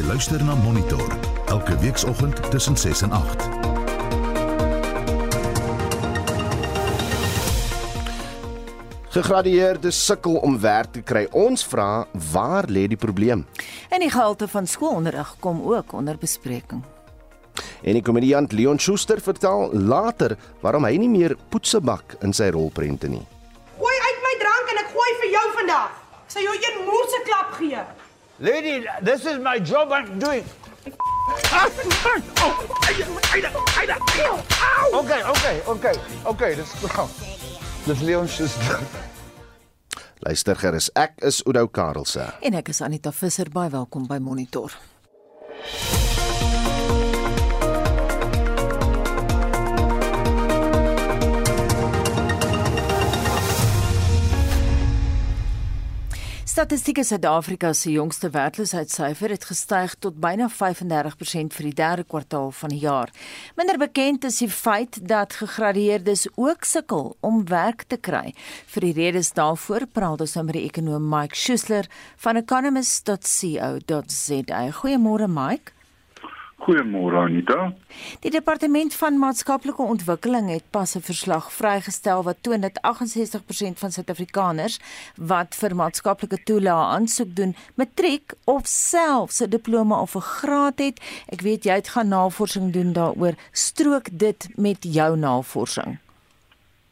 Jy luister na Monitor elke weekoggend tussen 6 en 8. Gegradueerdes sukkel om werk te kry. Ons vra, waar lê die probleem? En die gehalte van skoolonderrig kom ook onder bespreking. En die komediant Leon Schuster vertel later waarom hy nie meer poetsebak in sy rolprente nie. Gooi uit my drank en ek gooi vir jou vandag. Ek sal jou een moerse klap gee. Lady, this is my job I'm doing. Okay, okay, okay, okay, dis Dis Leon Schuster. Luister gerus, ek is Oudou Karelse. En ek is Anita Visser, baie welkom by Monitor. Statistiek Suid-Afrika se jongste werkloosheidssyfer het gestyg tot byna 35% vir die derde kwartaal van die jaar. Minder bekend is die feit dat gegradueerdes ook sukkel om werk te kry. Vir die redes daarvoor praat ons nou met die ekonom Mike Schuessler van economist.co.za. Goeiemôre Mike. Goeiemôre Anita. Die departement van maatskaplike ontwikkeling het pas 'n verslag vrygestel wat toon dat 68% van Suid-Afrikaners wat vir maatskaplike toelaa aansoek doen, matriek of selfs 'n diploma of 'n graad het. Ek weet jy het gaan navorsing doen daaroor. Strook dit met jou navorsing?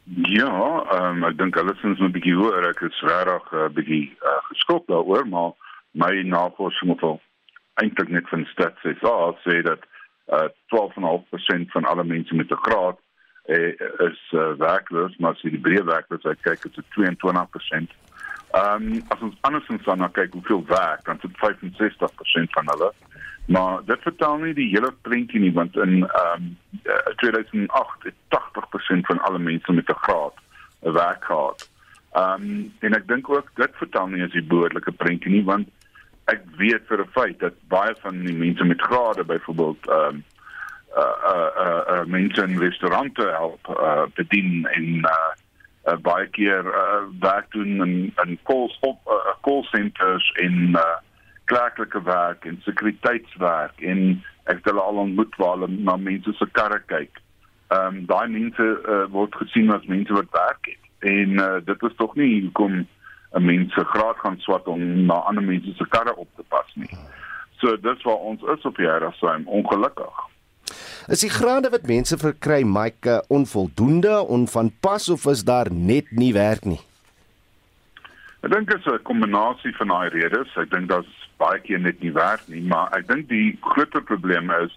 Ja, um, ek dink alles is 'n bietjie hoër. Ek is regtig 'n uh, bietjie uh, geskok daaroor, maar my navorsing het al eintlik net van Stats SA sê dat uh 12.5% van alle mense met 'n graad eh, is uh, werkloos, maar as jy die breë werkloosheid kyk, is dit 22%. Ehm um, as ons andersins dan nou kyk hoeveel werk, dan is dit 65% van hulle. Maar dit vertel nie die hele prentjie nie want in ehm um, 2008 het 80% van alle mense met 'n graad 'n werk gehad. Ehm um, en ek dink ook dit vertel nie as die behoorlike prentjie nie want ek weet vir 'n feit dat baie van die mense met grade byvoorbeeld ehm um, uh uh uh, uh mense in restaurante help uh bedien en uh, uh baie keer uh werk doen in in calls op uh, call centers in uh klerklike werk en sekuriteitswerk en ek het hulle al ontmoet waar hulle na mense se karre kyk. Ehm um, daai mense uh, word gesien as mense wat werk het en uh, dit is tog nie hoekom 'n mens se graad gaan swat om na ander mense se karre op te pas nie. So dis waar ons is op hierdie saam ongelukkig. Is die grade wat mense verkry Mike onvoldoende, onvanpas of is daar net nie werk nie? Ek dink dit is 'n kombinasie van daai redes. Ek dink daar's baie keer net nie werk nie, maar ek dink die groter probleem is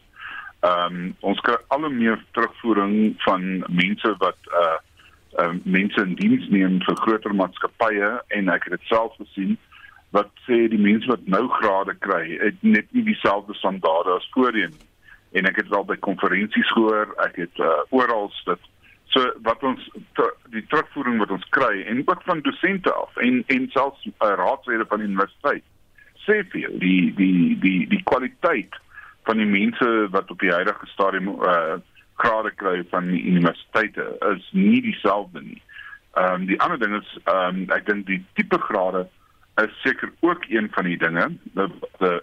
ehm um, ons kry al hoe meer terugvoering van mense wat uh uh, mense in diens neem vir groter maatskappye en ek het dit self gesien wat sê die mense wat nou grade kry het net nie dieselfde standaarde as voorheen en ek het al by konferensies gehoor ek het uh, oral dit so wat ons die terugvoering wat ons kry en ook van dosente af en en selfs uh, raadslede van die universiteit sê vir die die die die kwaliteit van die mense wat op die huidige stadium uh, grade kry van die universiteite is nie dieselfde nie. Ehm um, die ander ding is ehm um, ek dink die tipe grade is seker ook een van die dinge wat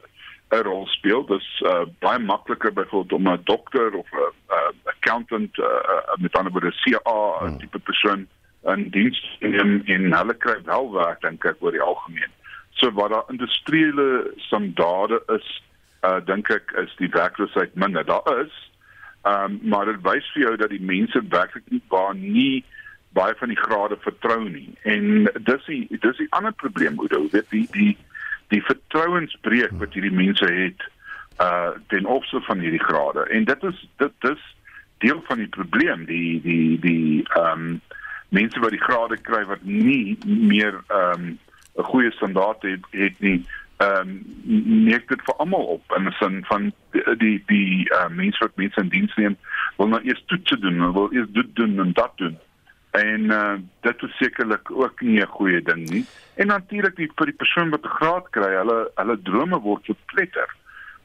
'n rol speel. Dit is uh, baie makliker byvoorbeeld om 'n dokter of 'n uh, accountant uh, met ander woorde CA hmm. tipe persoon in diens in in hulle kry wel werk dink ek oor die algemeen. So wat daar industriële standaarde is, uh, dink ek is die werkloosheid minder. Daar is Ehm um, maar dit wys vir jou dat die mense werklik nie baie nie baie van die grade vertrou nie. En dis die dis die ander probleem Oudo, weet die die die vertrouensbreuk wat hierdie mense het uh ten opsigte van hierdie grade. En dit is dit dis deel van die probleem, die die die ehm um, mense wat die grade kry wat nie meer ehm um, 'n goeie standaard het, het nie ehm um, neek dit vir almal op in 'n sin van die die, die uh, mense wat mense in diens neem wil nou eers toets doen, wil eers dit doen en dat doen. En uh, dit is sekerlik ook nie 'n goeie ding nie. En natuurlik die vir die persoon wat 'n graad kry, hulle hulle drome word verpletter.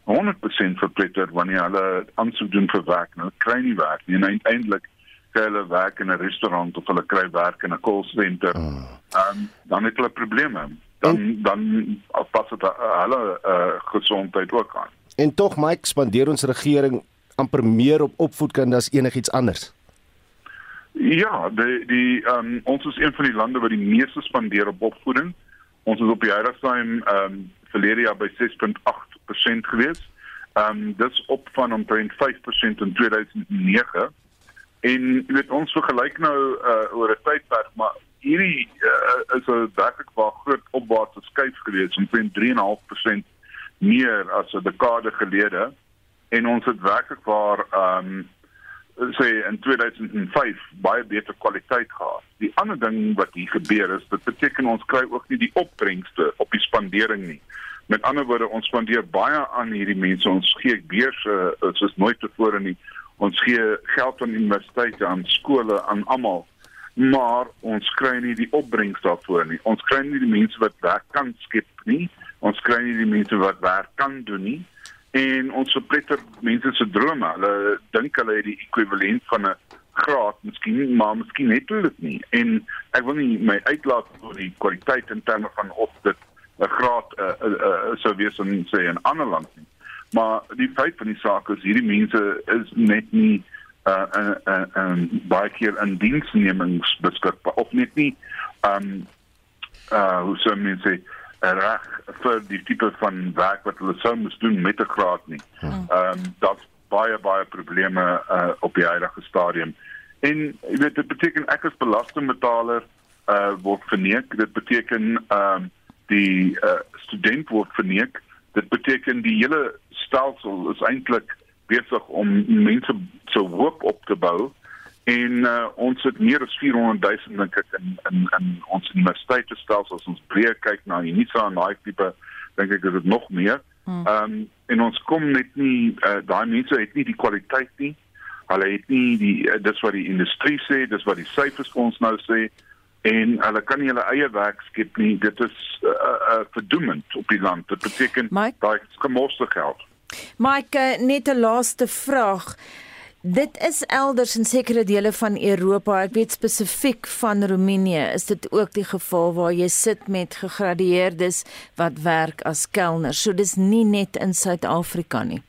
100% verpletter wanneer hulle aansoek doen vir werk, nou kry nie werk nie en uiteindelik kry hulle werk in 'n restaurant of hulle kry werk in 'n call center. Ehm um, dan het hulle probleme dan dan pas dit hulle uh, gesondheid ook aan. En tog Mike spandeer ons regering amper meer op opvoedkunde as enigiets anders. Ja, die die um, ons is een van die lande wat die meeste spandeer op opvoeding. Ons is op die huidige stadium ehm um, verlede jaar by 6.8% gewees. Ehm um, dis op van omtrent 5% in 2009. En jy weet ons vergelyk nou uh, oor 'n tydperk, maar hierdie uh, is 'n werklik baie groot opwaartse skuif gewees, omtrent 3.5% meer as 'n dekade gelede. En ons het werklik waar ehm um, sê in 2005 baie beter kwaliteit gehad. Die ander ding wat hier gebeur is, dit beteken ons kry ook nie die opbrengste op die spandering nie. Met ander woorde, ons spandeer baie aan hierdie mense. Ons gee beurse uh, soos nooit tevore nie. Ons gee geld aan universiteite, aan skole, aan almal. Maar ons kry nie die opbrengs daarvoor nie. Ons kry nie die mense wat werk kan skep nie. Ons kry nie die mense wat werk kan doen nie en ons verpletter mense se drome. Hulle dink hulle het die ekwivalent van 'n graad, miskien maar miskien het hulle dit nie. En ek wil nie my uitlaat oor die kwaliteit in terme van of dit 'n graad uh, uh, uh, sou wees in sê 'n ander land nie. Maar die feit van die saak is hierdie mense is net nie uh uh uh um, baie keer in diensnemings beskikbaar of net nie um uh hoe sou mense sê reg vir die tipe van werk wat hulle sou moes doen met 'n graad nie. Ehm um, daar's baie baie probleme uh, op die huidige stadium. En jy weet dit beteken ek as belastingbetaler uh word verneek. Dit beteken ehm um, die uh, student word verneek. Dit beteken die hele stelsel is eintlik besig om mense se hoop op te bou en uh, ons het meer as 400 000 dink ek in in in ons universiteite stelsel as ons breër kyk na Unisa en daai tipe dink ek is dit nog meer. Hmm. Ehm um, en ons kom net nie uh, daai mense het nie die kwaliteit nie. Hulle het nie die uh, dis wat die industrie sê, dis wat die syfers vir ons nou sê en hulle kan nie hulle eie werk skep nie. Dit is 'n uh, uh, verdoemend op die land. Dit beteken daai gemoste geld. Mike, net 'n laaste vraag. Dit is elders in sekere dele van Europa, ek weet spesifiek van Roemenië, is dit ook die geval waar jy sit met gegradueerdes wat werk as kelners. So dis nie net in Suid-Afrika nie.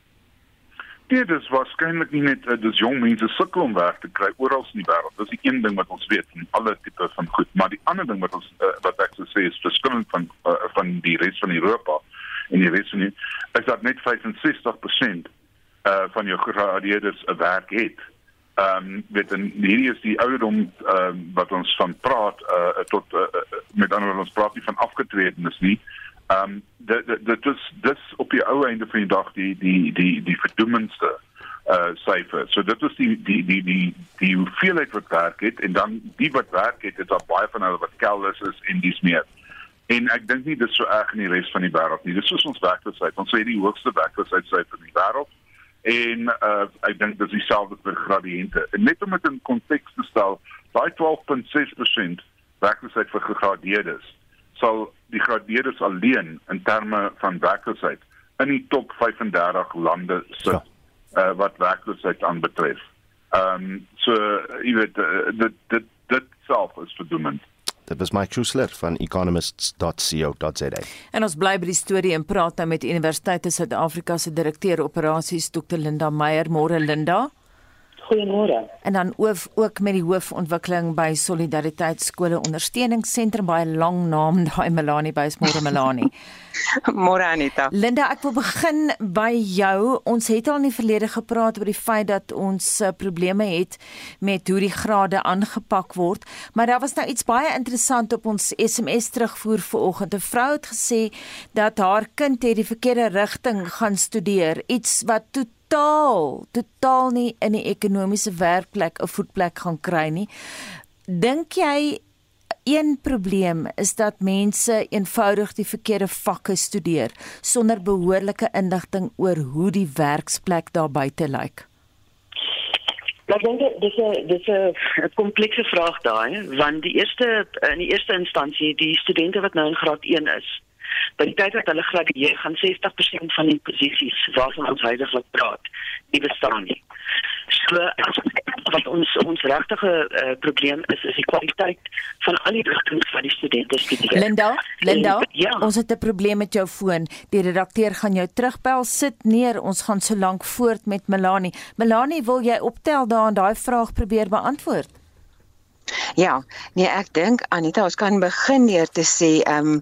Dit is waarskynlik nie net uh, dis jong mense sukkel om werk te kry oral in die wêreld. Dis die een ding wat ons weet van alle tipe van goed, maar die ander ding wat ons uh, wat ek sou sê is verskillend van uh, van die res van Europa en die res van die is dat net 65% uh van jou gegradueerdes 'n werk het. Ehm um, met 'n hierdie is die ouderdom ehm uh, wat ons van praat uh tot uh, met ander woorde ons praat nie van afgetredenes nie. Ehm um, dit dit is dis op die ou einde van die dag die die die die verdoemendste uh syfer. So dit is die die die die die hoeveelheid wat werk het en dan die wat werk het, het daar baie van hulle wat kelders is en dis meer. En ek dink nie dit is so erg in die res van die wêreld nie. Dis soos ons werkloosheid. Ons sê die hoogste werkloosheidsyfer in die wêreld en uh, ek dink dis dieselfde vir gradiënte. En net om dit in konteks te stel, daai 12.6% werkloosheid vir gegradeerdes sal die gegradeerdes alleen in terme van werkloosheid in die top 35 lande sit ja. uh, wat werkloosheid aanbetref. Ehm um, so jy weet uh, dit dit dit self is verdoemend. Dit was Mike Schuessler van economists.co.za. En ons bly by die storie en praat nou met Universiteit van Suid-Afrika se direkteur operasies Dr Linda Meyer. Môre Linda. Goeiemôre. En dan ook ook met die hoofontwikkeling by Solidariteit Skole Ondersteuningsentrum baie lang naam daai Melanie bys môre Melanie. Môre Anita. Linda, ek wil begin by jou. Ons het al in die verlede gepraat oor die feit dat ons uh, probleme het met hoe die grade aangepak word, maar daar was nou iets baie interessant op ons SMS terugvoer vanoggend. 'n Vrou het gesê dat haar kind het die verkeerde rigting gaan studeer, iets wat toe totaal totaal nie in die ekonomiese werkplek 'n voetplek gaan kry nie. Dink jy een probleem is dat mense eenvoudig die verkeerde vakke studeer sonder behoorlike inligting oor hoe die werksplek daar buite lyk? Ek dink dit is 'n dit is 'n komplekse vraag daai, want die eerste in die eerste instansie die studente wat nou in graad 1 is, by die tyd dat hulle gradueer gaan 60% van die posisies waarvan ons heidaglik praat, nie bestaan nie. So as wat ons ons regtige uh, probleem is is die kwaliteit van al die rigtings wat die studente studeer. Linda, Linda, En, ja. ons het 'n probleem met jou foon. Die redakteur gaan jou terugbel. Sit neer. Ons gaan so lank voort met Melanie. Melanie, wil jy optel daar en daai vraag probeer beantwoord? Ja, nee, ek dink Anita, ons kan begin deur te sê ehm um,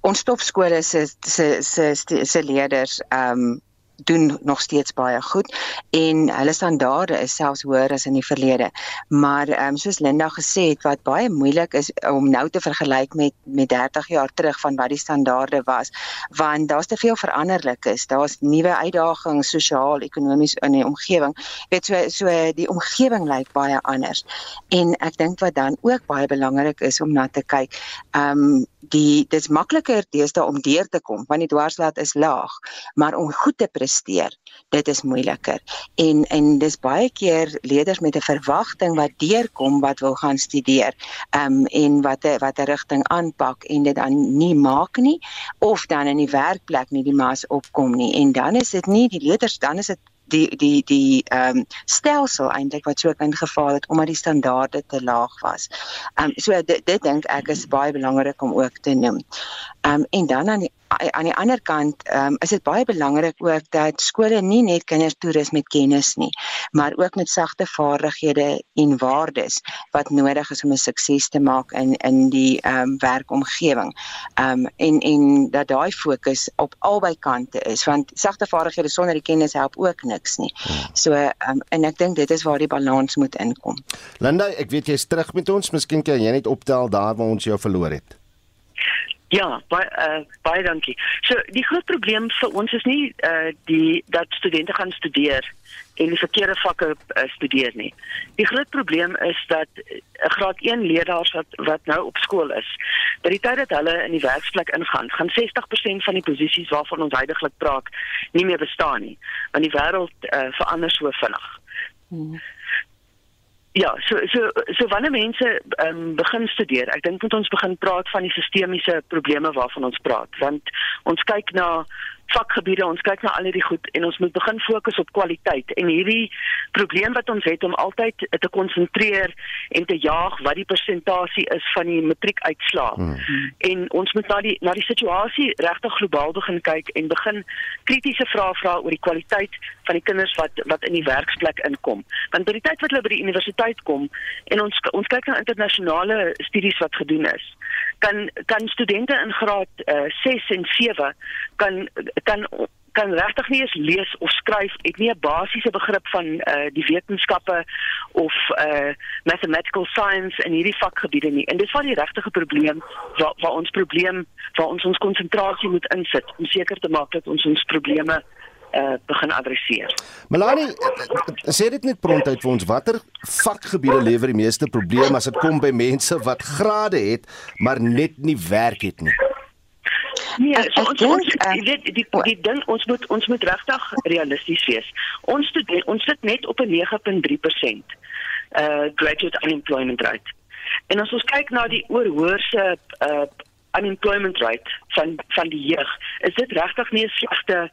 ons topskole se se se se, leerders ehm um, doen nog steeds baie goed en hulle standaarde is selfs hoër as in die verlede. Maar ehm um, soos Linda gesê het wat baie moeilik is om nou te vergelyk met met 30 jaar terug van wat die standaarde was, want daar's te veel veranderlikes. Daar's nuwe uitdagings sosiaal, ekonomies in die omgewing. Weet so so die omgewing lyk baie anders. En ek dink wat dan ook baie belangrik is om na te kyk, ehm um, die dit's makliker deesdae om deur te kom want die dwarslat is laag, maar om goed te presteer, dit is moeiliker. En en dis baie keer leerders met 'n verwagting wat deurkom wat wil gaan studeer, ehm um, en wat 'n wat 'n rigting aanpak en dit dan nie maak nie of dan in die werkplek nie die mas opkom nie. En dan is dit nie die leerders dan is dit die die die ehm um, stelsel eintlik wat so ingeval het omdat die standaarde te laag was. Ehm um, so dit dit dink ek is baie belangrik om ook te noem. Ehm um, en dan aan die aan die ander kant um, is dit baie belangrik ook dat skole nie net kinders toerus met kennis nie, maar ook met sagte vaardighede en waardes wat nodig is om 'n sukses te maak in in die um, werkomgewing. Um, en en dat daai fokus op albei kante is want sagte vaardighede sonder die kennis help ook niks nie. So ehm um, en ek dink dit is waar die balans moet inkom. Linda, ek weet jy's terug met ons. Miskien kan jy net optel daar waar ons jou verloor het. Ja, baie uh, baie dankie. So die groot probleem vir ons is nie uh die dat studente gaan studeer en die verkeerde vakke uh, studeer nie. Die groot probleem is dat 'n uh, graad 1 leerders wat wat nou op skool is, by die tyd dat hulle in die werksplek ingaan, gaan 60% van die posisies waarvan ons heidaglik praat nie meer bestaan nie, want die wêreld uh, verander so vinnig. Hmm. Ja, so so so wanneer mense um, begin studeer, ek dink moet ons begin praat van die sistemiese probleme waarvan ons praat, want ons kyk na vakgebiede, ons kyk na al hierdie goed en ons moet begin fokus op kwaliteit en hierdie probleem wat ons het om altyd te konsentreer en te jaag wat die persentasie is van die matriekuitslae. Hmm. En ons moet na die na die situasie regtig globaal begin kyk en begin kritiese vrae vra oor die kwaliteit van die kinders wat wat in die werksplek inkom. Want by die tyd wat hulle by die universiteit kom en ons ons kyk na internasionale studies wat gedoen is, kan kan studente in graad uh, 6 en 7 kan kan kan regtig nie eens lees of skryf het nie 'n basiese begrip van uh die wetenskappe of uh mathematical science en hierdie vakgebiede nie. En dis wat die regte probleem waar waar ons probleem waar ons ons konsentrasie moet insit om seker te maak dat ons ons probleme uh begin adresseer. Melanie, sê dit net prontuit vir ons watter vakgebiede lewer die meeste probleme as dit kom by mense wat grade het maar net nie werk het nie. Nee, so ons ons jy weet die die ding ons moet ons moet regtig realisties wees. Ons student ons sit net op 'n 9.3% uh graduate unemployment rate. En as ons kyk na die oorhoorse uh unemployment rate van van die jeug, is dit regtig nie 'n slegte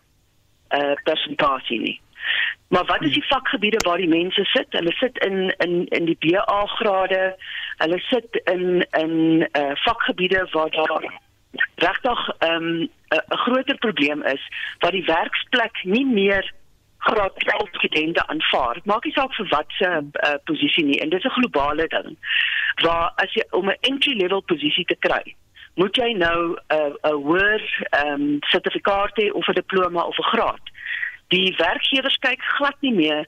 uh persentasie nie. Maar wat is die vakgebiede waar die mense sit? Hulle sit in in in die BA grade. Hulle sit in in uh vakgebiede waar daar regtig 'n um, 'n groter probleem is wat die werksplek nie meer graad 12 studente aanvaar. Maak nie saak vir wat se uh, posisie nie en dit is 'n globale ding. Waar as jy om 'n entry level posisie te kry, moet jy nou 'n uh, 'n hoër ehm um, sertifikaat hê of 'n diploma of 'n graad. Die werkgewers kyk glad nie meer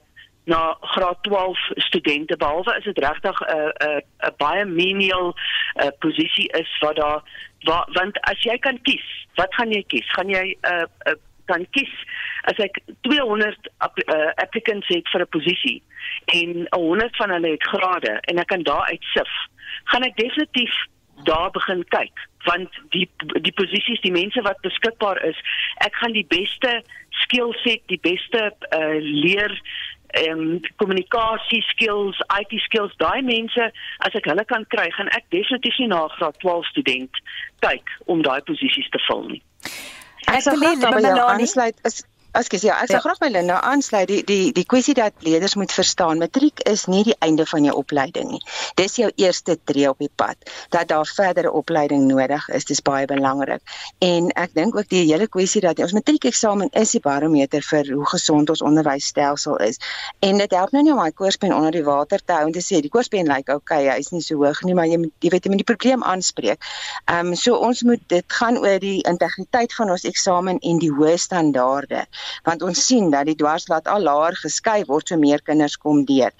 na graad 12 studente behalwe is dit regtig 'n 'n 'n baie menial uh, posisie is wat daar wa, want as jy kan kies, wat gaan jy kies? Gaan jy 'n uh, uh, kan kies as ek 200 app, uh, applicants het vir 'n posisie en 100 van hulle het grade en ek kan daar uitsif, gaan ek definitief daar begin kyk want die die posisies die mense wat beskikbaar is ek gaan die beste skill set die beste uh, leer en um, kommunikasie skills, IT skills, daai mense as ek hulle kan kry, gaan ek definitief nie na graad 12 student kyk om daai posisies te vul nie. Ek sal graag by jou aansluit. Is Ekskuus, ja, ek sal ja. graag by Linda aansluit. Die die die kwessie dat leerders moet verstaan, matriek is nie die einde van jou opleiding nie. Dis jou eerste tree op die pad. Dat daar verdere opleiding nodig is, dis baie belangrik. En ek dink ook die hele kwessie dat ons matriekeksamen is die barometer vir hoe gesond ons onderwysstelsel is. En dit help nou nie om my koerspen onder die water te hou en te sê die koerspen lyk like, okay, hy is nie so hoog nie, maar jy jy weet jy moet die probleem aanspreek. Ehm um, so ons moet dit gaan oor die integriteit van ons eksamen en die hoë standaarde want ons sien dat die dwarslaat al laer geskei word so meer kinders kom deur.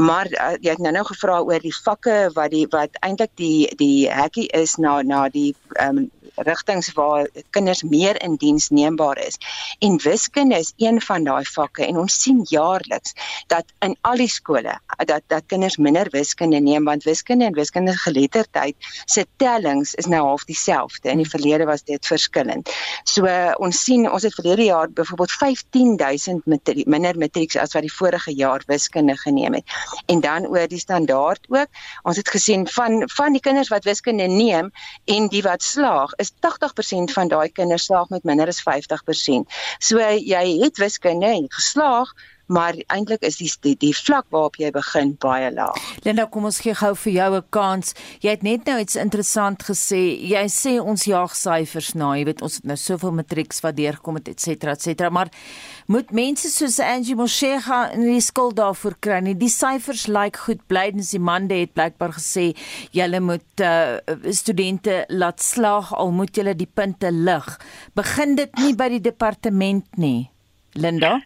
Maar uh, jy het nou nou gevra oor die vakke wat die wat eintlik die die hekkie is na na die ehm um, rigtings waar kinders meer in diens neembaar is. En wiskunde is een van daai vakke en ons sien jaarliks dat in al die skole dat dat kinders minder wiskunde neem want wiskunde en wiskundige geletterdheid se tellings is nou half dieselfde. In die verlede was dit verskillend. So uh, ons sien ons het verlede jaar byvoorbeeld 15000 matrie, minder matrieks as wat die vorige jaar wiskunde geneem het en dan oor die standaard ook. Ons het gesien van van die kinders wat wiskunde neem en die wat slaag, is 80% van daai kinders slaag met minder as 50%. So jy het wiskunde en geslaag, maar eintlik is die, die die vlak waarop jy begin baie laag. Linda, kom ons gee gou vir jou 'n kans. Jy het net nou iets interessant gesê. Jy sê ons jaag syfers na. Jy weet ons het nou soveel matrieks wat deurkom het et cetera et cetera, maar moet mense soos Angie Moshega in die skuld daarvoor kry nie. Die syfers lyk like goed. Blydens die mande het blykbaar gesê julle moet uh, studente laat slaag al moet julle die punte lig. Begin dit nie by die departement nie. Linda?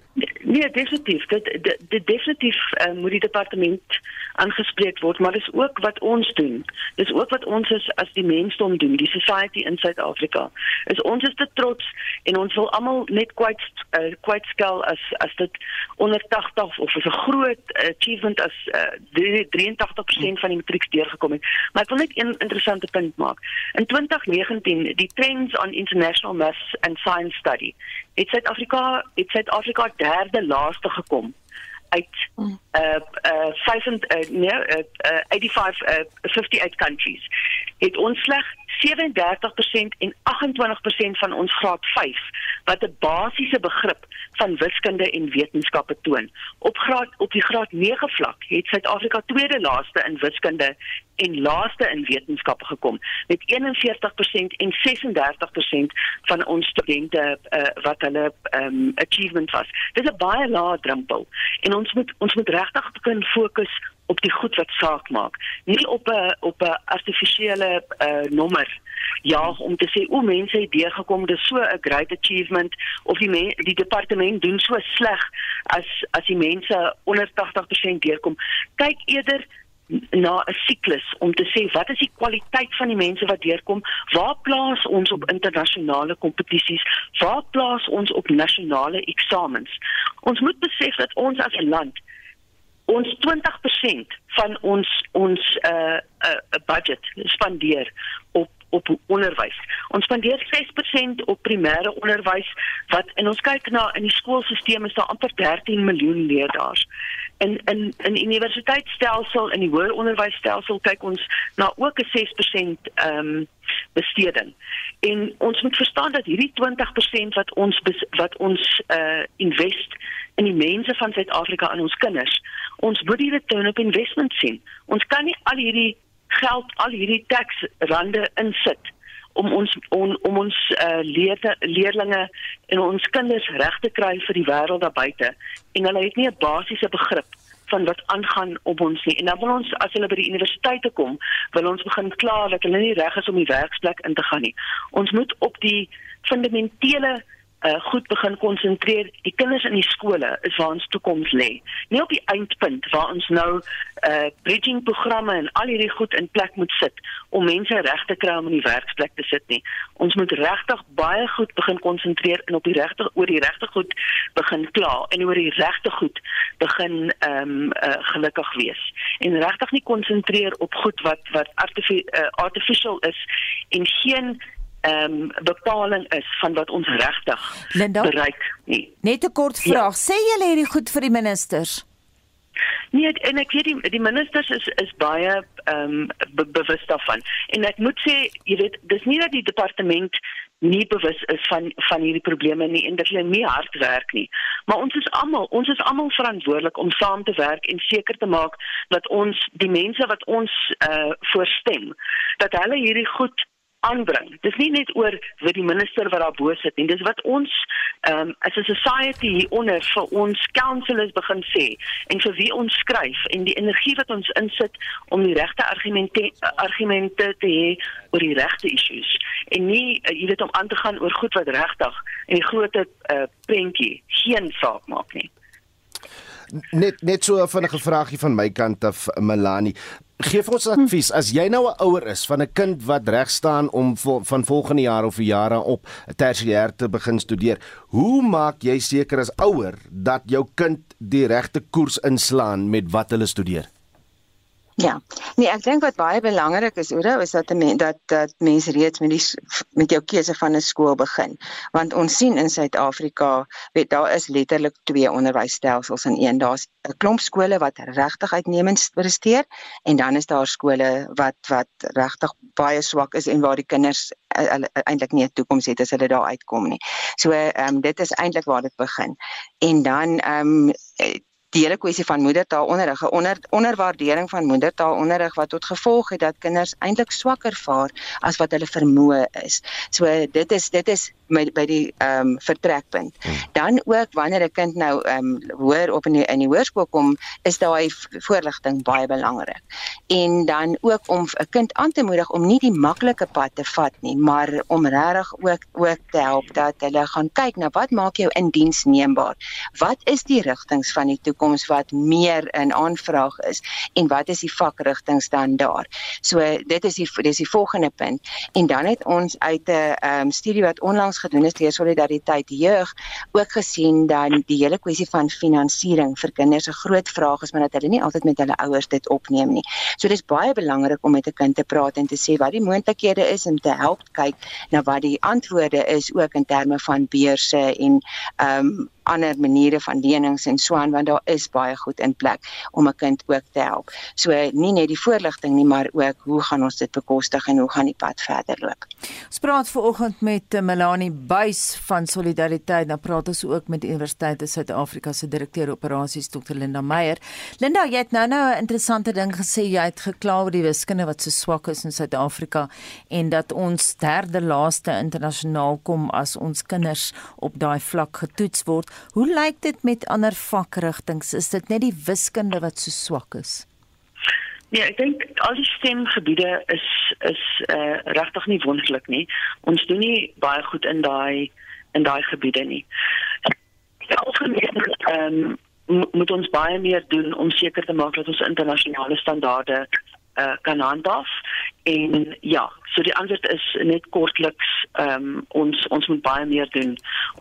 Nee, definitief. Dit dit, dit definitief uh, moet die departement aangespreek word, maar dis ook wat ons doen. Dis ook wat ons is as die mensdom doen, die society in Suid-Afrika. Is ons is te trots en ons wil almal net kwyt uh, kwyt skel as as dit onder 80 of is 'n groot achievement as uh, 83% van die matriek deurgekom het. Maar ek wil net een interessante punt maak. In 2019, die Trends on International Maths and Science Study, het Suid-Afrika het Suid-Afrika derde laaste gekom uit uh uh 5 uh, nee uh, uh 85 uh 58 countries. Het ons slegs 37% en 28% van ons graad 5 wat 'n basiese begrip van wiskunde en wetenskappe toon. Op graad op die graad 9 vlak het Suid-Afrika tweede laaste in wiskunde en laaste in wetenskappe gekom met 41% en 36% van ons studente uh, wat hulle um, achievement was. Dit is 'n baie lae drempel en ons moet ons moet regtig begin fokus op die goed wat saak maak, nie op 'n op 'n artifisiële uh, nommer ja om te sê o mense het deurgekom dis so 'n great achievement of die men, die departement doen so sleg as as die mense onder 80% deurkom. Kyk eerder na 'n siklus om te sê wat is die kwaliteit van die mense wat deurkom? Waar plaas ons op internasionale kompetisies? Waar plaas ons op nasionale eksamens? Ons moet besef dat ons as 'n land ons 20% van ons ons uh, uh budget spandeer op op onderwys. Ons spandeer 6% op primêre onderwys wat en ons kyk na in die skoolstelsel is daar amper 13 miljoen leerders. In in in universiteitsstelsel in die hoër onderwysstelsel kyk ons na ook 'n 6% ehm um, besteding. En ons moet verstaan dat hierdie 20% wat ons wat ons uh invest in die mense van Suid-Afrika en ons kinders ons moet die return op investment sien. Ons kan nie al hierdie geld, al hierdie tax rande insit om ons on, om ons uh, leerde, leerlinge en ons kinders reg te kry vir die wêreld daar buite en hulle het nie 'n basiese begrip van wat aangaan op ons nie. En dan wil ons as hulle by die universiteite kom, wil ons begin klaar dat hulle nie reg is om die werksplek in te gaan nie. Ons moet op die fundamentele uh, goed begin konsentreer. Die kinders in die skole is waar ons toekoms lê. Nie op die eindpunt waar ons nou uh bridging programme en al hierdie goed in plek moet sit om mense reg te kry om in die werksplek te sit nie. Ons moet regtig baie goed begin konsentreer en op die regte oor die regte goed begin kla en oor die regte goed begin ehm um, uh, gelukkig wees. En regtig nie konsentreer op goed wat wat artifi uh, artificial is en geen ehm um, bepaling is van wat ons regtig bereik nie. Net 'n kort ja. vraag. Ja. Sê julle hierdie goed vir die ministers? Nee, en ek weet die die ministers is is baie ehm um, be, bewus daarvan. En ek moet sê, jy weet, dis nie dat die departement nie bewus is van van hierdie probleme nie en dat hulle nie hard werk nie. Maar ons is almal, ons is almal verantwoordelik om saam te werk en seker te maak dat ons die mense wat ons uh voorstem, dat hulle hierdie goed aanbring. Dis nie net oor wat die minister wat daar bo sit nie. Dis wat ons ehm um, as 'n society hieronder vir ons councillors begin sê en vir wie ons skryf en die energie wat ons insit om die regte argumente argumente te hê oor die regte issues en nie uh, jy weet om aan te gaan oor goed wat regtig en die groot uh, prentjie geen saak maak nie. Net net so 'n vinnige vraagie van my kant af Melanie. Geef ons advies as jy nou 'n ouer is van 'n kind wat reg staan om vo, van volgende jaar of jare op tersiêr te begin studeer. Hoe maak jy seker as ouer dat jou kind die regte koers inslaan met wat hulle studeer? Ja. Nee, ek dink wat baie belangrik is, Oudo, is dat men, dat dat mense reeds met die met jou keuse van 'n skool begin. Want ons sien in Suid-Afrika, weet daar is letterlik twee onderwysstelsels in een. Daar's 'n klomp skole wat regtig uitnemend presteer en dan is daar skole wat wat regtig baie swak is en waar die kinders uh, eintlik nie 'n toekoms het as hulle daar uitkom nie. So ehm um, dit is eintlik waar dit begin. En dan ehm um, die hele kwessie van moedertaalonderrig, 'n onder, onderwaardering van moedertaalonderrig wat tot gevolg het dat kinders eintlik swakker vaar as wat hulle vermoë is. So dit is dit is my, by die ehm um, vertrekpunt. Hmm. Dan ook wanneer 'n kind nou ehm um, hoër op in die, in die hoërskool kom, is daai voorligting baie belangrik. En dan ook om 'n kind aan te moedig om nie die maklike pad te vat nie, maar om regtig ook ook te help dat hulle gaan kyk na wat maak jou indiensneembaar. Wat is die rigtings van die toekoms wat meer in aanvraag is en wat is die vakrigtings dan daar? So dit is die dis die volgende punt. En dan het ons uit 'n um, studie wat onlangs gedoen het deur solidariteit jeug ook gesien dan die hele kwessie van finansiering vir kinders 'n groot vraag is maar dat hulle nie altyd met hulle ouers dit opneem nie. So dis baie belangrik om met 'n kind te praat en te sê wat die moontlikhede is en te help kyk na wat die antwoorde is ook in terme van beurse en ehm um, ander maniere van lenings en so aan want daar is baie goed in plek om 'n kind ook te help. So nie net die voorligting nie, maar ook hoe gaan ons dit bekostig en hoe gaan die pad verder loop. Ons praat veraloggend met eh, Melanie Buys van Solidariteit. Dan praat ons ook met Universiteit van Suid-Afrika se direkteur operasies Dr. Linda Meyer. Linda, jy het nou nou 'n interessante ding gesê. Jy het gekla oor die wiskunde wat so swak is in Suid-Afrika en dat ons derde laaste internasionaal kom as ons kinders op daai vlak getoets word. Hoe lyk dit met ander vakrigtinge? Is dit net die wiskunde wat so swak is? Nee, ek dink al die stemgebiede is is uh, regtig nie wonderlik nie. Ons doen nie baie goed in daai in daai gebiede nie. Algemeen ehm um, moet ons baie meer doen om seker te maak dat ons internasionale standaarde uh, kan handhaaf. En ja so die antwoord is net kortliks um, ons ons moet baie meer doen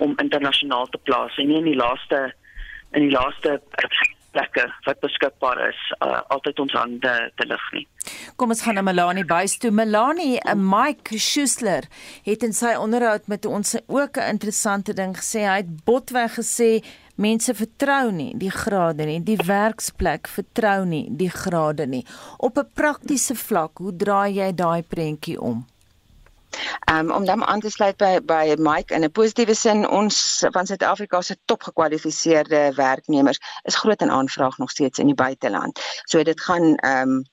om internasionaal te plaas en nie in die laaste in die laaste plekke wat beskikbaar is uh, altyd ons hande te lig nie. Kom ons gaan na Melanie Buys toe. Melanie, 'n uh, Mike Schuessler het in sy onderhoud met ons ook 'n interessante ding gesê. Hy het botweg gesê mense vertrou nie die grade nie, die werksplek vertrou nie die grade nie. Op 'n praktiese vlak, hoe draai jy daai prentjie om? Um, om dan aan te sluit by by Mike in 'n positiewe sin ons van Suid-Afrika se topgekwalifiseerde werknemers is groot in aanvraag nog steeds in die buiteland. So dit gaan ehm um,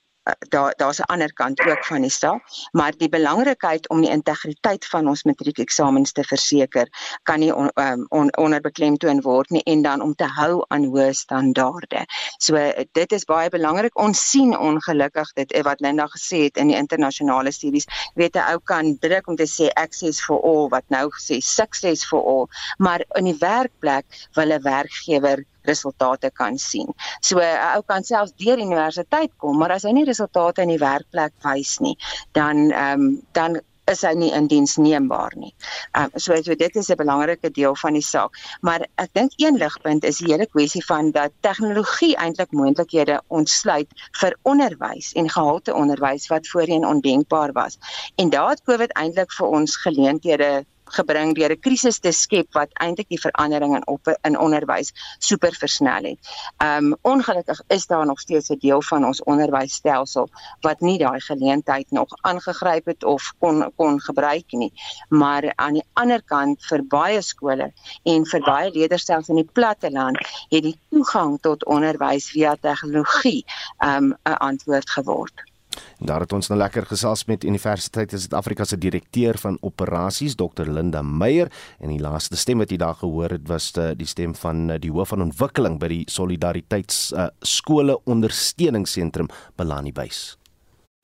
daar daar's 'n ander kant ook van die saak, maar die belangrikheid om die integriteit van ons matriekeksamens te verseker kan nie on, um, on, onderbeklemtoon word nie en dan om te hou aan hoë standaarde. So dit is baie belangrik. Ons sien ongelukkig dit eh, wat Linda gesê het in die internasionale studies, weet 'n ou kan druk om te sê access for all wat nou gesê success for all, maar in die werkplek wil 'n werkgewer resultate kan sien. So 'n ou kan selfs deur universiteit kom, maar as hy nie resultate in die werkplek wys nie, dan ehm um, dan is hy nie indiensneembaar nie. Ehm um, so so dit is 'n belangrike deel van die saak. Maar ek dink een ligpunt is die hele kwessie van dat tegnologie eintlik moontlikhede ontsluit vir onderwys en gehalte onderwys wat voorheen ondenkbaar was. En daar het COVID eintlik vir ons geleenthede gebring deur 'n krisis te skep wat eintlik die verandering in op in onderwys super versnel het. Um ongelukkig is daar nog steeds 'n deel van ons onderwysstelsel wat nie daai geleentheid nog aangegryp het of kon kon gebruik nie. Maar aan die ander kant vir baie skole en vir baie leerders selfs in die platteland het die toegang tot onderwys via tegnologie um 'n antwoord geword. Daar het ons nou lekker gesels met Universiteit van Suid-Afrika se direkteur van operasies Dr Linda Meyer en die laaste stem wat jy daar gehoor het was eh, die stem van eh, die hoof van ontwikkeling by die Solidariteits uh, skole ondersteuningsentrum Belani Base.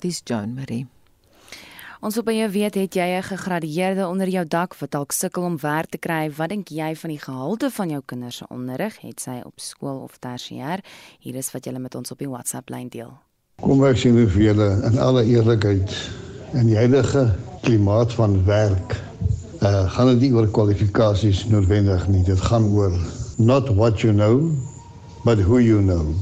Dis John Marie. Ons wil by jou weet het jy 'n gegradueerde onder jou dak wat dalk sukkel om werk te kry? Wat dink jy van die gehalte van jou kinders se onderrig? Het sy op skool of tersiêr? Hier is wat jy met ons op die WhatsApp lyn deel. Kom ek sien vir julle in alle eerlikheid in die huidige klimaat van werk uh gaan dit nie oor kwalifikasies noodwendig nie dit gaan oor not what you know but who you know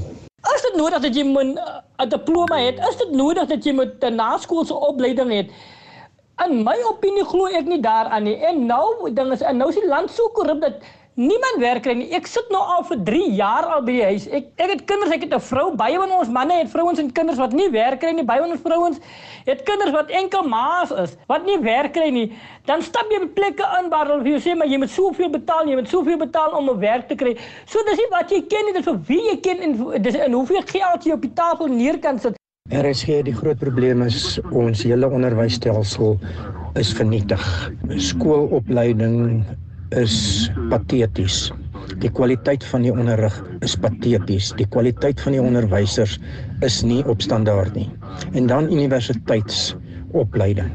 Is dit nodig dat jy 'n uh, diploma het? Is dit nodig dat jy 'n naskoolse opleiding het? In my opinie glo ek nie daaraan nie. En nou ding is en nou is die land so korrup dat Niemand werk nie. Ek sit nou al vir 3 jaar al by die huis. Ek ek het kinders, ek het 'n vrou. Baie van ons manne het vrouens en kinders wat nie werk nie. Baie van ons vrouens het kinders wat enkel ma's is, wat nie werk nie. Dan stap jy op plekke in waar hulle vir jou sê maar jy moet soveel betaal, jy moet soveel betaal om 'n werk te kry. So dis nie wat jy ken nie, dis vir wie jy ken en dis en hoeveel geld jy op die tafel neer kan sit. Er is hier die groot probleem is ons hele onderwysstelsel is vernietig. Skoolopleiding is pateties. Die kwaliteit van die onderrig is pateties. Die kwaliteit van die onderwysers is nie op standaard nie. En dan universiteitsopleiding.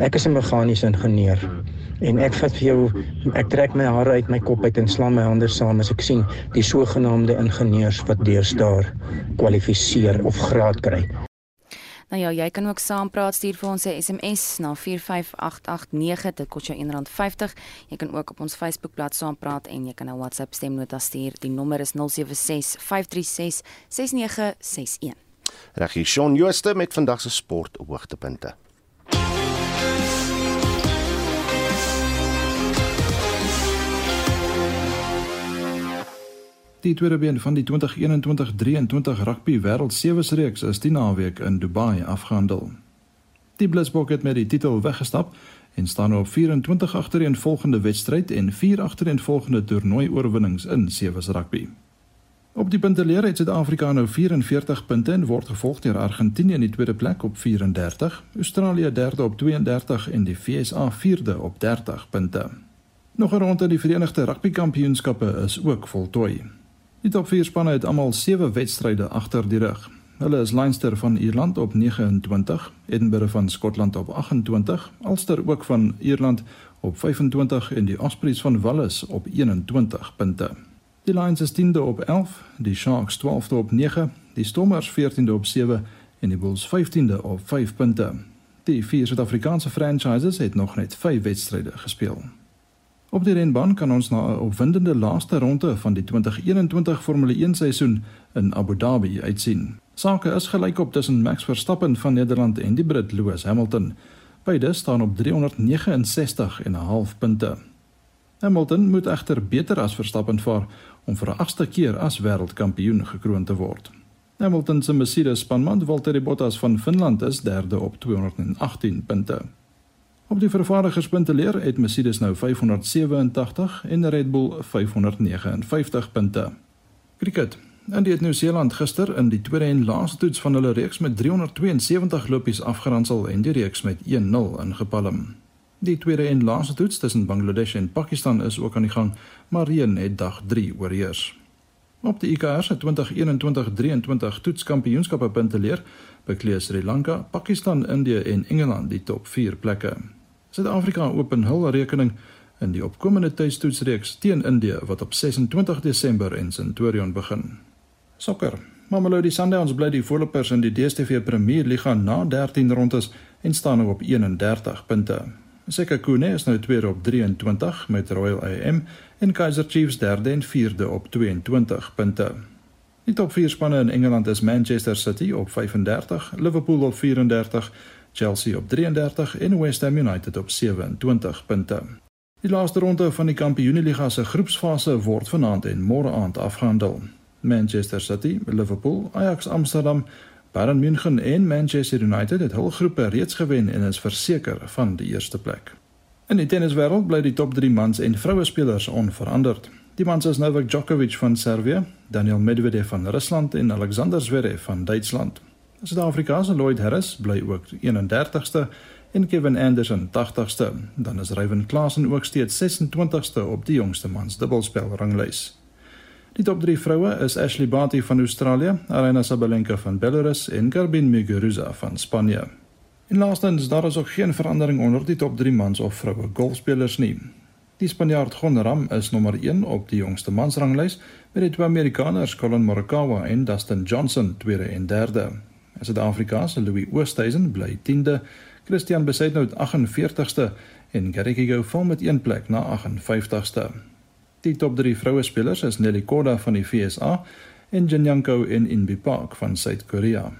Ek is 'n meganiese ingenieur en ek vat vir jou ek trek my hare uit my kop uit en slaan my hande saam as ek sien die sogenaamde ingenieurs wat deesdae kwalifiseer of graad kry. Nou ja, jy kan ook saampraat stuur vir ons 'n SMS na 45889 dit kos jou R1.50. Jy kan ook op ons Facebookblad saampraat en jy kan 'n WhatsApp stemnota stuur. Die nommer is 076 536 6961. Regie Shaun Jooste met vandag se sport hoogtepunte. Die tweede been van die 2021-23 rugby wêreld sewes reeks is die naweek in Dubai afgehandel. Die Blitsbok het met die titel weggestap en staan op 24 agtereen volgende wedstryd en 4 agtereen volgende toernooi oorwinnings in sewes rugby. Op die punteleer het Suid-Afrika nou 44 punte en word gevolg deur Argentinië in die tweede plek op 34, Australië derde op 32 en die VSA vierde op 30 punte. Nog 'n ronde in die Verenigde Rugby Kampioenskappe is ook voltooi. Die top 4 spanne het almal 7 wedstryde agter die rug. Hulle is Leinster van Ierland op 29, Edinburgh van Skotland op 28, Ulster ook van Ierland op 25 en die Ospreys van Wallis op 21 punte. Die Lions is 10de op 11, die Sharks 12de op 9, die Stormers 14de op 7 en die Bulls 15de op 5 punte. Die vier Suid-Afrikaanse franchises het nog net 5 wedstryde gespeel. Op die renbaan kan ons na 'n opwindende laaste ronde van die 2021 Formule 1 seisoen in Abu Dhabi uitsien. Sake is gelyk op tussen Max Verstappen van Nederland en die Brit Lewis Hamilton. Beide staan op 369 en 'n half punte. Hamilton moet egter beter as Verstappen vaar om vir 'n agste keer as wêreldkampioen gekroon te word. Hamilton se Mercedes spanman Valtteri Bottas van Finland is derde op 218 punte. Op die vervaardigerspunte leer het Mercedes nou 587 en Red Bull 559 punte. Cricket. En die het Nieu-Seeland gister in die tweede en laaste toets van hulle reeks met 372 lopies afgeronsel en die reeks met 1-0 ingepalm. Die tweede en laaste toets tussen Bangladesh en Pakistan is ook aan die gang, maar reën het dag 3 oorheers. Op die ICC se 2021-23 toetskampioenskappe punte leer bekleed Sri Lanka, Pakistan, Indië en Engeland die top 4 plekke. Suid-Afrika open hul rekening in die opkomende tuistoetsreeks teen Indië wat op 26 Desember in Centurion begin. Sokker. Mamelodi Sundowns bly die voorlopers in die DStv Premier Liga na 13 rondes en staan nou op 31 punte. Sekhukhune is nou tweede op 23 met Royal AM en Kaizer Chiefs derde en vierde op 22 punte. Die top 4 spanne in Engeland is Manchester City op 35, Liverpool op 34, Chelsea op 33 en West Ham United op 27 punte. Die laaste ronde van die Kampioenligga se groepsfase word vanaand en môre aand afgehandel. Manchester City, Liverpool, Ajax Amsterdam, Bayern München en Manchester United het hul groepe reeds gewen en is verseker van die eerste plek. In die tenniswêreld bly die top 3 mans en vroue spelers onveranderd. Die mans is Novak Djokovic van Servië, Daniel Medvedev van Rusland en Alexander Zverev van Duitsland. Suid-Afrika se Lloyd Harris bly ook 31ste en Kevin Anderson 80ste. Dan is Ryan Klassen ook steeds 26ste op die jongste mans dubbelspel ranglys. Die top 3 vroue is Ashley Barty van Australië, Aryna Sabalenka van Belarus en Garbine Muguruza van Spanje. En laastens, daar is ook geen verandering onder die top 3 mans of vroue golfspelers nie. Die Spanjaard Gon Ram is nommer 1 op die jongste mansranglys met die twee Amerikaners Colin Morikawa en Dustin Johnson tweede en derde. In Suid-Afrika se Louis Oosthuizen bly 10de, Christian Besaidnout 48ste en Gary Kigo val met een plek na 58ste. Die top 3 vroue spelers is Nelly Korda van die FSA en Jinyanko en Inbi Park van Suid-Korea.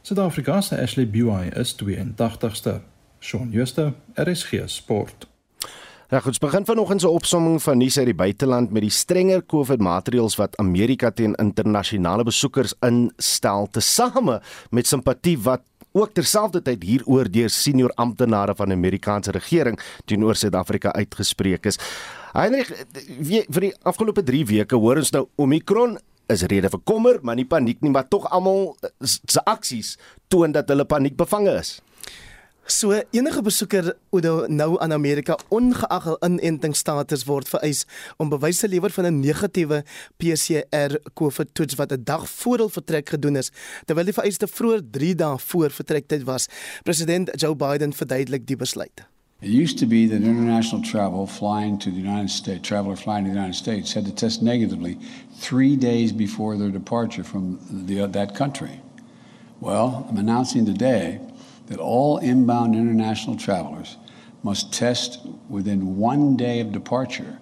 Suid-Afrika se Ashley Buy is 82ste. Shaun Schuster, RSG Sport. Ja, goed, begin vanoggend se opsomming van nuus uit die buiteland met die strenger COVID-maatreëls wat Amerika teen internasionale besoekers instel, tesame met simpatie wat ook terselfdertyd hieroor deur senior amptenare van die Amerikaanse regering teenoor Suid-Afrika uitgespreek is. Heinrich, vir die afgelope 3 weke hoor ons nou Omicron is rede vir kommer, maar nie paniek nie, maar tog almal se aksies toon dat hulle paniekbevange is. So enige besoeker Oudo nou aan Amerika ongeag hul inentingsstatus word vereis om bewys te lewer van 'n negatiewe PCR COVID toets wat 'n dag voor hul vertrek gedoen is, terwyl die vereiste vroeër 3 dae voor vertrektyd was. President Joe Biden verduidelik die besluit. It used to be that international travel flying to the United States, traveler flying to the United States had to test negatively 3 days before their departure from the, that country. Well, I'm announcing today that all inbound international travelers must test within one day of departure,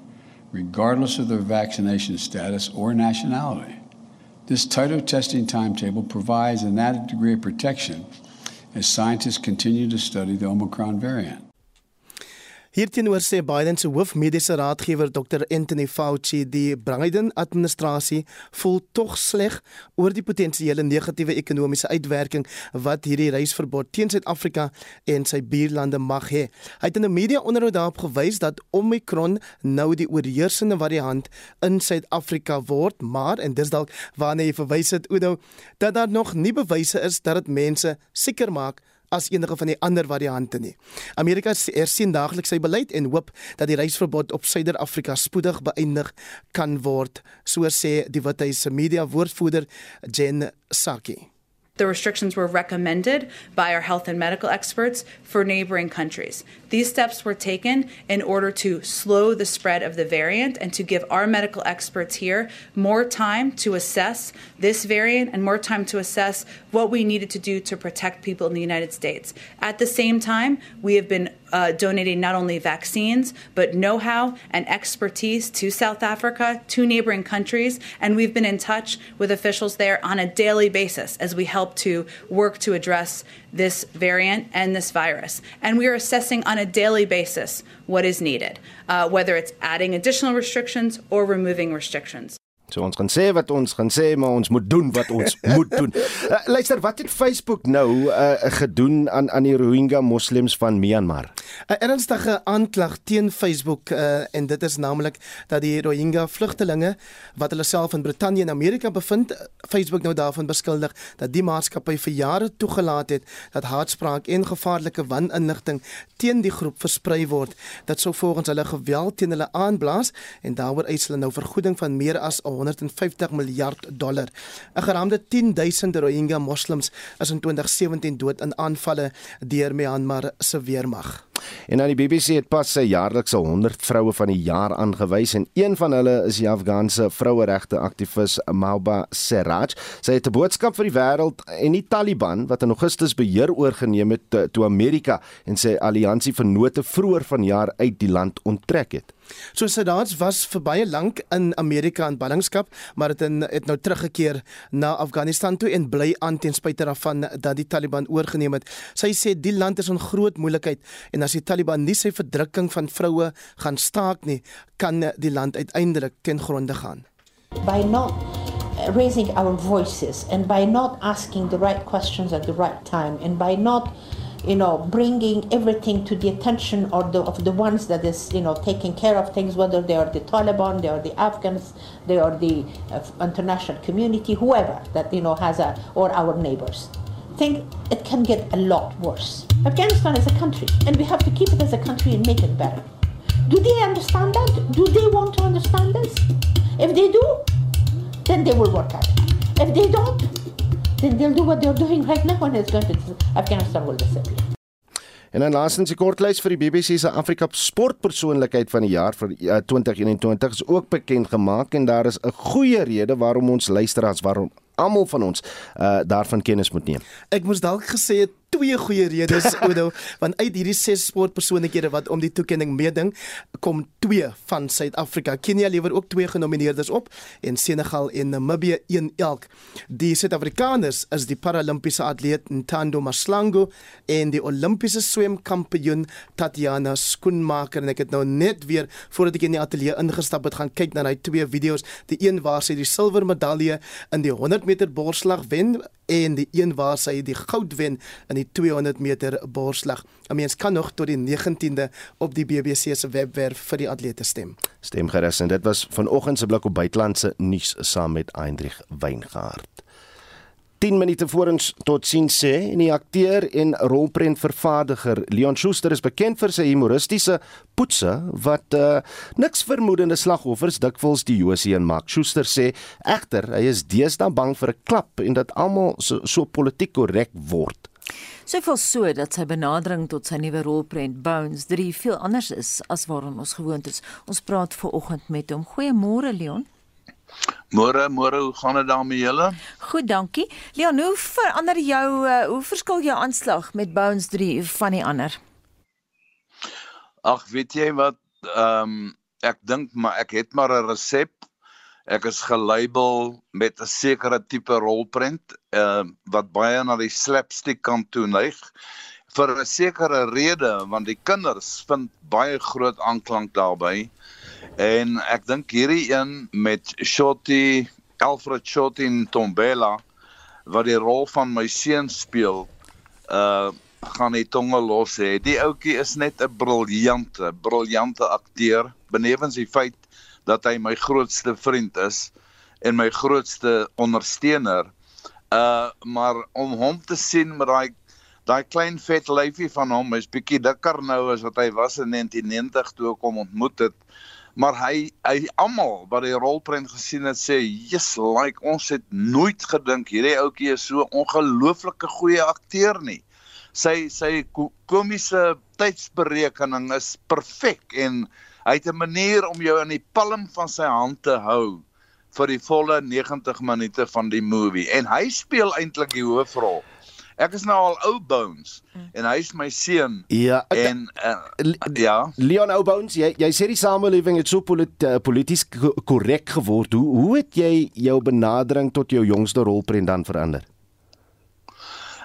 regardless of their vaccination status or nationality. This tighter testing timetable provides an added degree of protection as scientists continue to study the Omicron variant. Hierteenoor sê Biden se hoofmediese raadgewer Dr Anthony Fauci die Biden administrasie voel tog sleg oor die potensiële negatiewe ekonomiese uitwerking wat hierdie reisverbod teen Suid-Afrika en sy buurlande mag hê. Hy het in 'n media-onderhoud daarop gewys dat Omicron nou die oorheersende variant in Suid-Afrika word, maar en dis dalk waarna hy verwys het Oudo dat daar nog nie bewyse is dat dit mense seker maak as enige van die ander variante nie. Amerika ersien daagliks sy beleid en hoop dat die reisverbod op Suider-Afrika spoedig beëindig kan word, so sê die Withuis se media woordvoerder Jen Psaki. The restrictions were recommended by our health and medical experts for neighboring countries. These steps were taken in order to slow the spread of the variant and to give our medical experts here more time to assess this variant and more time to assess what we needed to do to protect people in the United States. At the same time, we have been uh, donating not only vaccines, but know how and expertise to South Africa, to neighboring countries. And we've been in touch with officials there on a daily basis as we help to work to address this variant and this virus. And we are assessing on a daily basis what is needed, uh, whether it's adding additional restrictions or removing restrictions. So ons gaan sê wat ons gaan sê, maar ons moet doen wat ons moet doen. Uh, luister, wat het Facebook nou uh, gedoen aan aan die Rohingya moslems van Myanmar? 'n Ernstige aanklag teen Facebook uh, en dit is naamlik dat die Rohingya vlugtelinge wat hulle self in Brittanje en Amerika bevind, Facebook nou daarvan beskuldig dat die maatskappy vir jare toegelaat het dat haatspraak en gevaarlike waninligting teen die groep versprei word. Dit sou volgens hulle geweld teen hulle aanblaas en daaroor eis hulle nou vergoeding van meer as 150 miljard dollar. 'n Geraamde 10000 Rohingya moslems is in 2017 dood in aanvalle deur Myanmar se weermag. En aan die BBC het pas sy jaarlikse 100 vroue van die jaar aangewys en een van hulle is die Afghaanse vroueregte aktivis Mauba Seraj. Sy het 'n boodskap vir die wêreld en die Taliban wat in Augustus beheer oorgeneem het toe Amerika en sy alliansie vennote vroeër vanjaar uit die land onttrek het. So Sadat was vir baie lank in Amerika in ballingskap, maar het in het nou teruggekeer na Afghanistan toe en bly aan ten spyte daarvan dat die Taliban oorgeneem het. Sy sê die land is in groot moeilikheid en as die Taliban nie sy verdrukking van vroue gaan staak nie, kan die land uiteindelik ten gronde gaan. By not raising our voices and by not asking the right questions at the right time and by not you know bringing everything to the attention the, of the ones that is you know taking care of things whether they are the Taliban they are the Afghans they are the uh, international community whoever that you know has a or our neighbors think it can get a lot worse. Afghanistan is a country and we have to keep it as a country and make it better. Do they understand that? Do they want to understand this? If they do then they will work at it if they don't then they'll do what they're doing right now and it's going to Afghanistan will disappear. En dan laastens die kortlys vir die BBC se Afrika sportpersoonlikheid van die jaar vir uh, 2021 is ook bekend gemaak en daar is 'n goeie rede waarom ons luisteraars waarom almal van ons uh daarvan kennis moet neem. Ek moes dalk gesê het twee goeie redes Oudo want uit hierdie ses sportpersoonlikhede wat om die toekenning meeding kom twee van Suid-Afrika. Kenia lewer ook twee genomineerdes op en Senegal en Namibië een elk. Die Suid-Afrikaners is die Paralimpiese atleet Ntando Maslango en die Olimpiese swemkampioen Tatiana Skoenmaker en ek het nou net weer voordat ek in die ateljee ingestap het gaan kyk na daai twee video's. Die een waar sy die silwer medalje in die 100 meter borsslag wen en die een waar sy die goud wen in die 200 meter borsslag. 'n Mens kan nog tot die 19de op die BBC se webwerf vir die atlete stem. Stem gerus en dit was vanoggend se blik op buitelandse nuus saam met Eindrich Weingart. 10 minute voor ons tot sien sê en die akteur en rolprentvervaardiger Leon Schuster is bekend vir sy humoristiese poetse wat uh, niks vermoedende slagoffers dikwels die Josie en maak. Schuster sê egter hy is deesdae bang vir 'n klap en dat almal so, so politiek korrek word. Sy voel so dat sy benadering tot sy nuwe rolprent Bones 3 veel anders is as waaraan ons gewoond is. Ons praat ver oggend met hom. Goeiemôre Leon. Môre, môre, hoe gaan dit daarmee julle? Goed, dankie. Leon, hoe verander jou uh, hoe verskil jou aanslag met Bones 3 van die ander? Ag, weet jy wat, ehm um, ek dink maar ek het maar 'n resep. Ek is gelabel met 'n sekere tipe rolprent, ehm uh, wat baie na die slapstick kant toe neig vir 'n sekere rede want die kinders vind baie groot aanklank daarbey. En ek dink hierdie een met Shotty, Alfred Shotty en Tombela wat die rol van my seun speel, uh gaan die tonge los hê. Die ouetjie is net 'n briljante, briljante akteur, benewens die feit dat hy my grootste vriend is en my grootste ondersteuner. Uh maar om hom te sien met daai daai klein vet lyfie van hom is bietjie dikker nou as wat hy was in 1990 toe ek hom ontmoet het. Maar hy hy almal wat die rolprent gesien het sê yes like ons het nooit gedink hierdie ouetjie is so ongelooflike goeie akteur nie. Sy sy komiese tydsberekening is perfek en hy het 'n manier om jou in die palm van sy hand te hou vir die volle 90 minute van die movie. En hy speel eintlik die hoofrol Ek is nou al ou bones mm. en hy is my seun. Ja, ek, en uh, ja. Leon ou bones, jy jy sê die samelewing het so polit, uh, polities korrek geword. Hoe hoe het jy jou benadering tot jou jongste rolprent dan verander?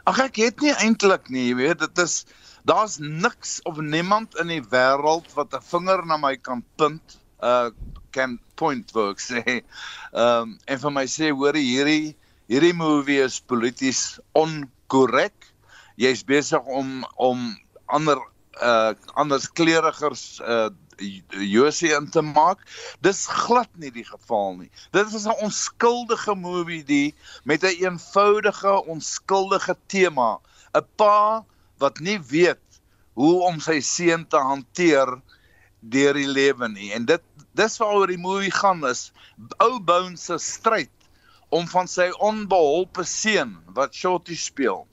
Ag ek het nie eintlik nie, jy weet, dit is daar's niks of niemand in die wêreld wat 'n vinger na my kan punt, uh kan point work sê. Ehm um, en vir my sê hoor hierdie hierdie movie is polities on korrek. Jy's besig om om ander uh anders kleurigers uh Josie in te maak. Dis glad nie die geval nie. Dit is 'n onskuldige movie die met 'n een eenvoudige onskuldige tema. 'n Pa wat nie weet hoe om sy seun te hanteer deur die lewe nie. En dit dis waaroor die movie gaan is ou Bones se stryd om van sy onbeholpe seun wat Shorty speel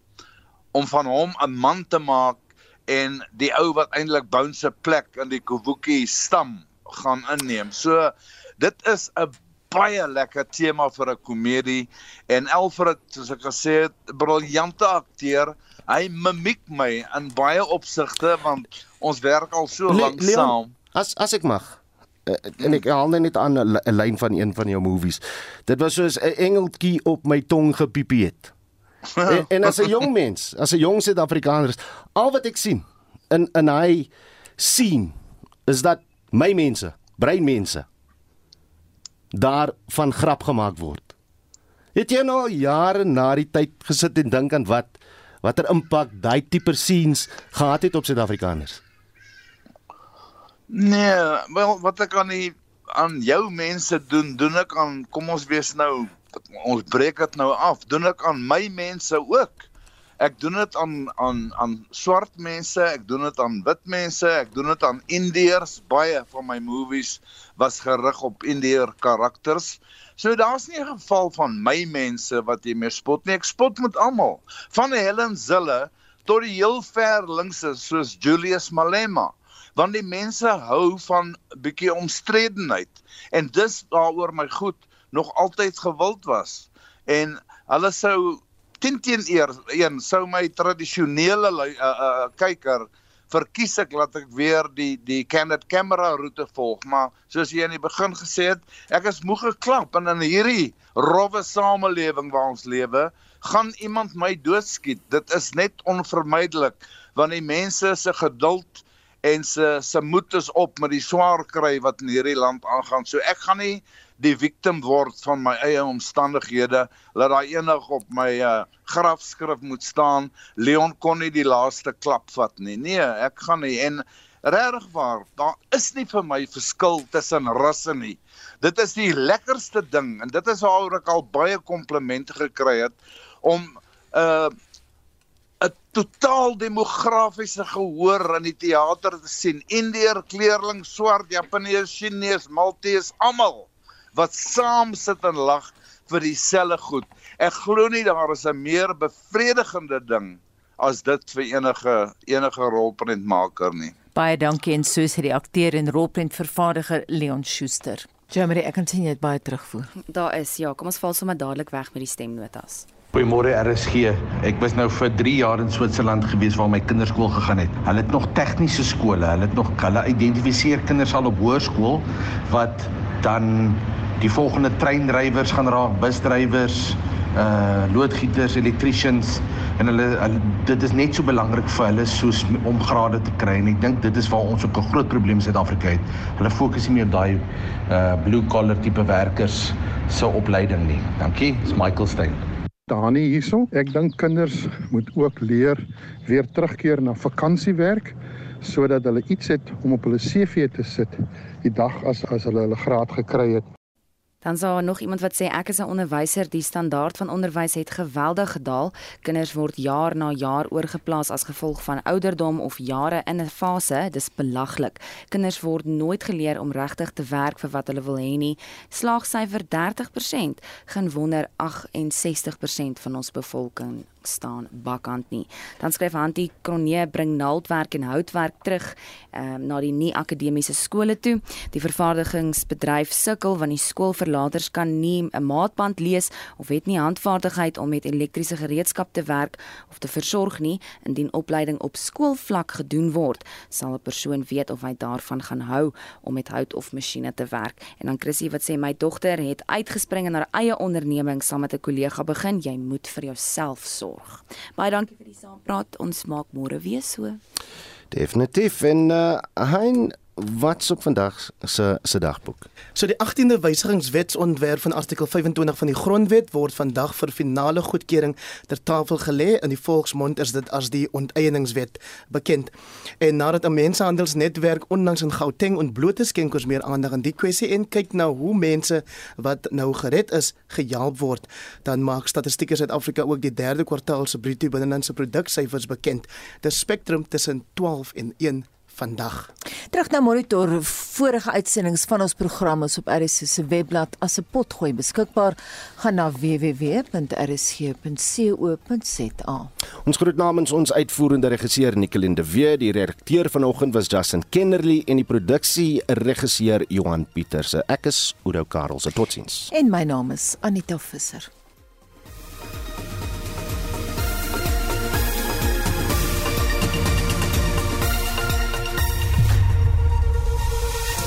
om van hom 'n man te maak en die ou wat eintlik Bounce se plek in die Kovuki stam gaan inneem. So dit is 'n baie lekker tema vir 'n komedie en Alfred soos ek gesê het, briljante akteur. Hy mimiek my in baie opsigte want ons werk al so lank saam. As as ek mag en ek haal net aan 'n lyn van een van jou movies. Dit was soos 'n engeltjie op my tong gepipie het. en, en as 'n jong mens, as 'n jong Suid-Afrikaner, al wat ek sien in in hy sien is dat my mense, breinmense daar van grap gemaak word. Het jy nou jare na die tyd gesit en dink aan wat watter impak daai tipe scenes gehad het op Suid-Afrikaners? Nee, wel wat ek aan die aan jou mense doen, doen ek aan kom ons wees nou ons breek dit nou af. Doen ek aan my mense ook. Ek doen dit aan aan aan swart mense, ek doen dit aan wit mense, ek doen dit aan Indiërs. Baie van my movies was gerig op Indiër karakters. So daar's nie 'n geval van my mense wat jy meer spot nie. Ek spot met almal. Van Helen Zille tot die heel ver linkse soos Julius Malema want die mense hou van bietjie omstredenheid. En dis waaroor my goed nog altyd gewild was. En hulle sou teen teen eer een sou my tradisionele uh, uh, kyker verkies ek laat ek weer die die candid camera roete volg. Maar soos jy in die begin gesê het ek is moeg geklap en in hierdie rowwe samelewing waar ons lewe gaan iemand my doodskiet. Dit is net onvermydelik want die mense se geduld en se se moed is op met die swaar kry wat in hierdie land aangaan. So ek gaan nie die victim word van my eie omstandighede laat daai enig op my uh, grafskrif moet staan. Leon kon nie die laaste klap vat nie. Nee ek gaan nie. En regtig waar daar is nie vir my verskil tussen rasse nie. Dit is die lekkerste ding en dit is waaroor ek al baie komplimente gekry het om uh, 'n totaal demografiese gehoor in die teater te sien. Indeer, kleerling, swart, Japanees, Chinees, Maltese, almal wat saam sit en lag vir dieselfde goed. Ek glo nie daar is 'n meer bevredigende ding as dit vir enige enige rolprentmaker nie. Baie dankie en so sê die akteur en rolprentvervaardiger Leon Schuster. Jeremy, ek kan sien jy het baie terugvoer. Daar is ja, kom ons val sommer dadelik weg met die stemnotas. Goeiemôre RSG. Ek was nou vir 3 jaar in Switserland gewees waar my kinders skool gegaan het. Hulle het nog tegniese skole. Hulle het nog hulle identifiseer kinders al op hoërskool wat dan die volgende treindrywers gaan raak, busdrywers, uh loodgieters, electricians en hulle, hulle dit is net so belangrik vir hulle soos om grade te kry en ek dink dit is waar ons ook 'n groot probleem in Suid-Afrika het. Hulle fokus nie meer op daai uh blue collar tipe werkers se opleiding nie. Dankie, dis Michael Stein. Dani hierso. Ek dink kinders moet ook leer weer terugkeer na vakansiewerk sodat hulle iets het om op hulle CV te sit die dag as as hulle hulle graad gekry het. Dan sou nog iemand wat sê ek is 'n onderwyser, die standaard van onderwys het geweldig gedaal. Kinders word jaar na jaar oorgeplaas as gevolg van ouderdom of jare in 'n fase. Dis belaglik. Kinders word nooit geleer om regtig te werk vir wat hulle wil hê nie. Slaagsyfer 30%, geen wonder 68% van ons bevolking staan bakkant nie. Dan skryf Hantie Kronee bring naaldwerk en houtwerk terug um, na die nie akademiese skole toe. Die vervaardigingsbedryf sukkel want die skoolverlaters kan nie 'n maatband lees of het nie handvaardigheid om met elektriese gereedskap te werk of te versorg nie. Indien opleiding op skoolvlak gedoen word, sal 'n persoon weet of hy daarvan gaan hou om met hout of masjiene te werk. En dan Chrissy wat sê my dogter het uitgespring en haar eie onderneming saam met 'n kollega begin. Jy moet vir jouself sorg sorg. Baie dankie vir die saampraat. Ons maak môre weer so. Definitief en uh hein wat's op vandag se se dagboek. So die 18de wysigingswetsontwerp van artikel 25 van die grondwet word vandag vir finale goedkeuring ter tafel gelê in die volksmond is dit as die onteieningswet bekend. En nadat 'n mensehandelsnetwerk onlangs in Gauteng ontbloot is, skenkers meer aandag aan die kwessie en kyk na hoe mense wat nou gered is, gehelp word, dan maak Statistiek Suid-Afrika ook die derde kwartaal se bruto binnelandse produksyfers bekend. Die spektrum tussen 12 en 1 vandag. Terug na monitor vorige uitsendings van ons programme op RSC se webblad as 'n potgooi beskikbaar gaan na www.rsc.co.za. Ons groet namens ons uitvoerende regisseur Nicoline de Wet, die redakteur vanoggend was Justin Kennerly en die produksie regisseur Johan Pieterse. Ek is Udo Karls. Totsiens. En my naam is Anita Visser.